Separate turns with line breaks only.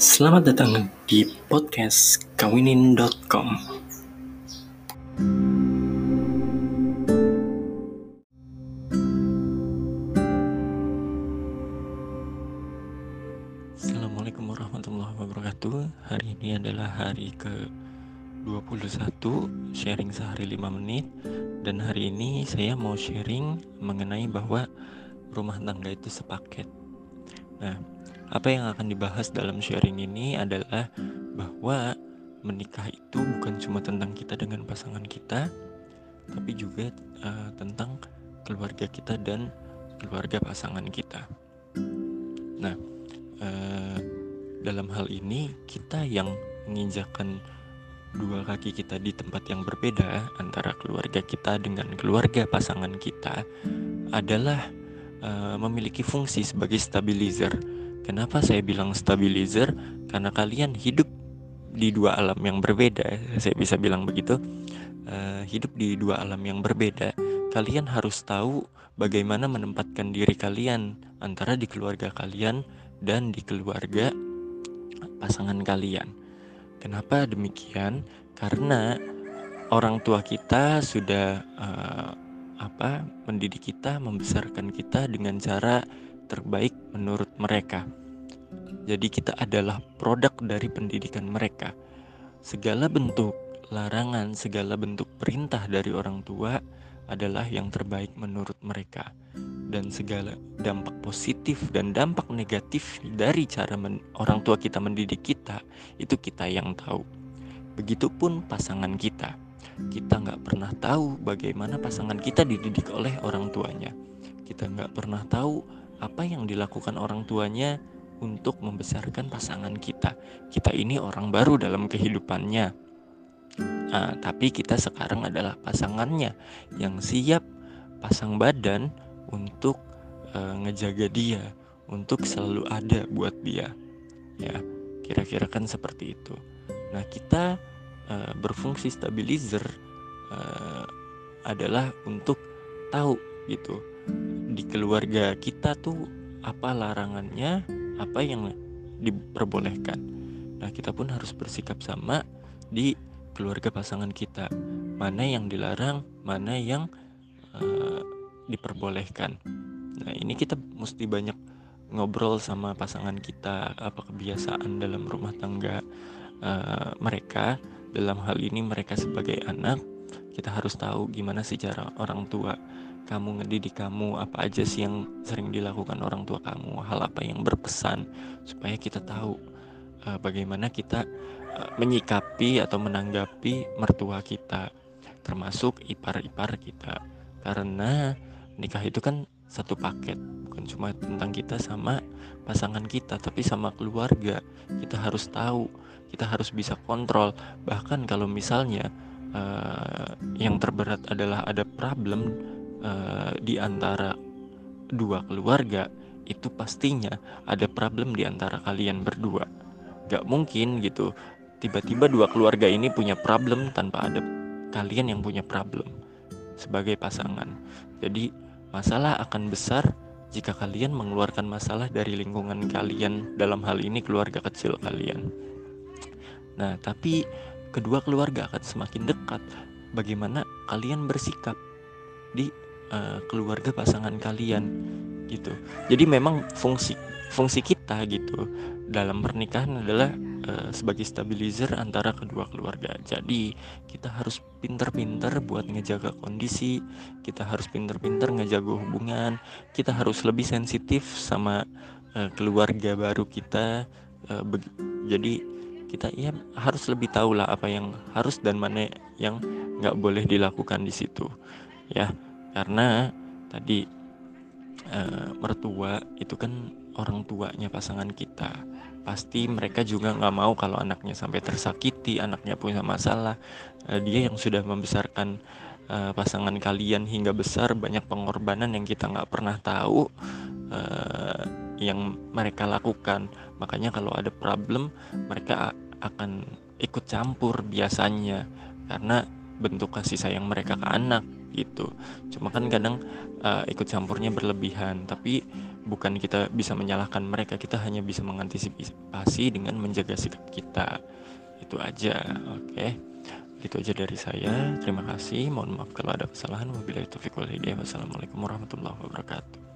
Selamat datang di podcast kawinin.com. Assalamualaikum warahmatullahi wabarakatuh. Hari ini adalah hari ke 21 sharing sehari 5 menit dan hari ini saya mau sharing mengenai bahwa rumah tangga itu sepaket. Nah, apa yang akan dibahas dalam sharing ini adalah bahwa menikah itu bukan cuma tentang kita dengan pasangan kita, tapi juga uh, tentang keluarga kita dan keluarga pasangan kita. Nah, uh, dalam hal ini kita yang menginjakan dua kaki kita di tempat yang berbeda antara keluarga kita dengan keluarga pasangan kita adalah uh, memiliki fungsi sebagai stabilizer. Kenapa saya bilang stabilizer? Karena kalian hidup di dua alam yang berbeda. Saya bisa bilang begitu. Uh, hidup di dua alam yang berbeda. Kalian harus tahu bagaimana menempatkan diri kalian antara di keluarga kalian dan di keluarga pasangan kalian. Kenapa demikian? Karena orang tua kita sudah uh, apa mendidik kita, membesarkan kita dengan cara terbaik menurut mereka. Jadi kita adalah produk dari pendidikan mereka. Segala bentuk larangan, segala bentuk perintah dari orang tua adalah yang terbaik menurut mereka dan segala dampak positif dan dampak negatif dari cara orang tua kita mendidik kita itu kita yang tahu begitupun pasangan kita kita nggak pernah tahu bagaimana pasangan kita dididik oleh orang tuanya kita nggak pernah tahu apa yang dilakukan orang tuanya untuk membesarkan pasangan kita kita ini orang baru dalam kehidupannya Nah, tapi kita sekarang adalah pasangannya yang siap pasang badan untuk uh, ngejaga dia, untuk selalu ada buat dia. Ya, kira-kira kan seperti itu. Nah, kita uh, berfungsi stabilizer uh, adalah untuk tahu gitu di keluarga kita tuh apa larangannya, apa yang diperbolehkan. Nah, kita pun harus bersikap sama di keluarga pasangan kita. Mana yang dilarang mana yang uh, diperbolehkan. Nah ini kita mesti banyak ngobrol sama pasangan kita apa kebiasaan dalam rumah tangga uh, mereka. Dalam hal ini mereka sebagai anak kita harus tahu gimana cara orang tua kamu ngedidik kamu apa aja sih yang sering dilakukan orang tua kamu? Hal apa yang berpesan supaya kita tahu uh, bagaimana kita uh, menyikapi atau menanggapi mertua kita termasuk ipar-ipar kita? Karena nikah itu kan satu paket bukan cuma tentang kita sama pasangan kita tapi sama keluarga. Kita harus tahu kita harus bisa kontrol. Bahkan kalau misalnya uh, yang terberat adalah ada problem uh, di antara dua keluarga itu pastinya ada problem di antara kalian berdua Gak mungkin gitu tiba-tiba dua keluarga ini punya problem tanpa ada kalian yang punya problem sebagai pasangan. Jadi masalah akan besar jika kalian mengeluarkan masalah dari lingkungan kalian dalam hal ini keluarga kecil kalian. Nah, tapi kedua keluarga akan semakin dekat bagaimana kalian bersikap di uh, keluarga pasangan kalian gitu. Jadi memang fungsi fungsi kita gitu dalam pernikahan adalah uh, sebagai stabilizer antara kedua keluarga. Jadi kita harus pinter-pinter buat ngejaga kondisi, kita harus pinter-pinter ngejaga hubungan, kita harus lebih sensitif sama uh, keluarga baru kita. Uh, jadi kita ya harus lebih tahu lah apa yang harus dan mana yang nggak boleh dilakukan di situ, ya karena tadi uh, mertua itu kan orang tuanya pasangan kita. Pasti mereka juga nggak mau kalau anaknya sampai tersakiti anaknya punya masalah. Uh, dia yang sudah membesarkan uh, pasangan kalian hingga besar banyak pengorbanan yang kita nggak pernah tahu uh, yang mereka lakukan. Makanya kalau ada problem mereka akan ikut campur biasanya. Karena bentuk kasih sayang mereka ke anak gitu. Cuma kan kadang uh, ikut campurnya berlebihan tapi bukan kita bisa menyalahkan mereka kita hanya bisa mengantisipasi dengan menjaga sikap kita. Itu aja oke. Okay? itu aja dari saya. Terima kasih. Mohon maaf kalau ada kesalahan. Wabillahi taufiq wal wassalamualaikum warahmatullahi wabarakatuh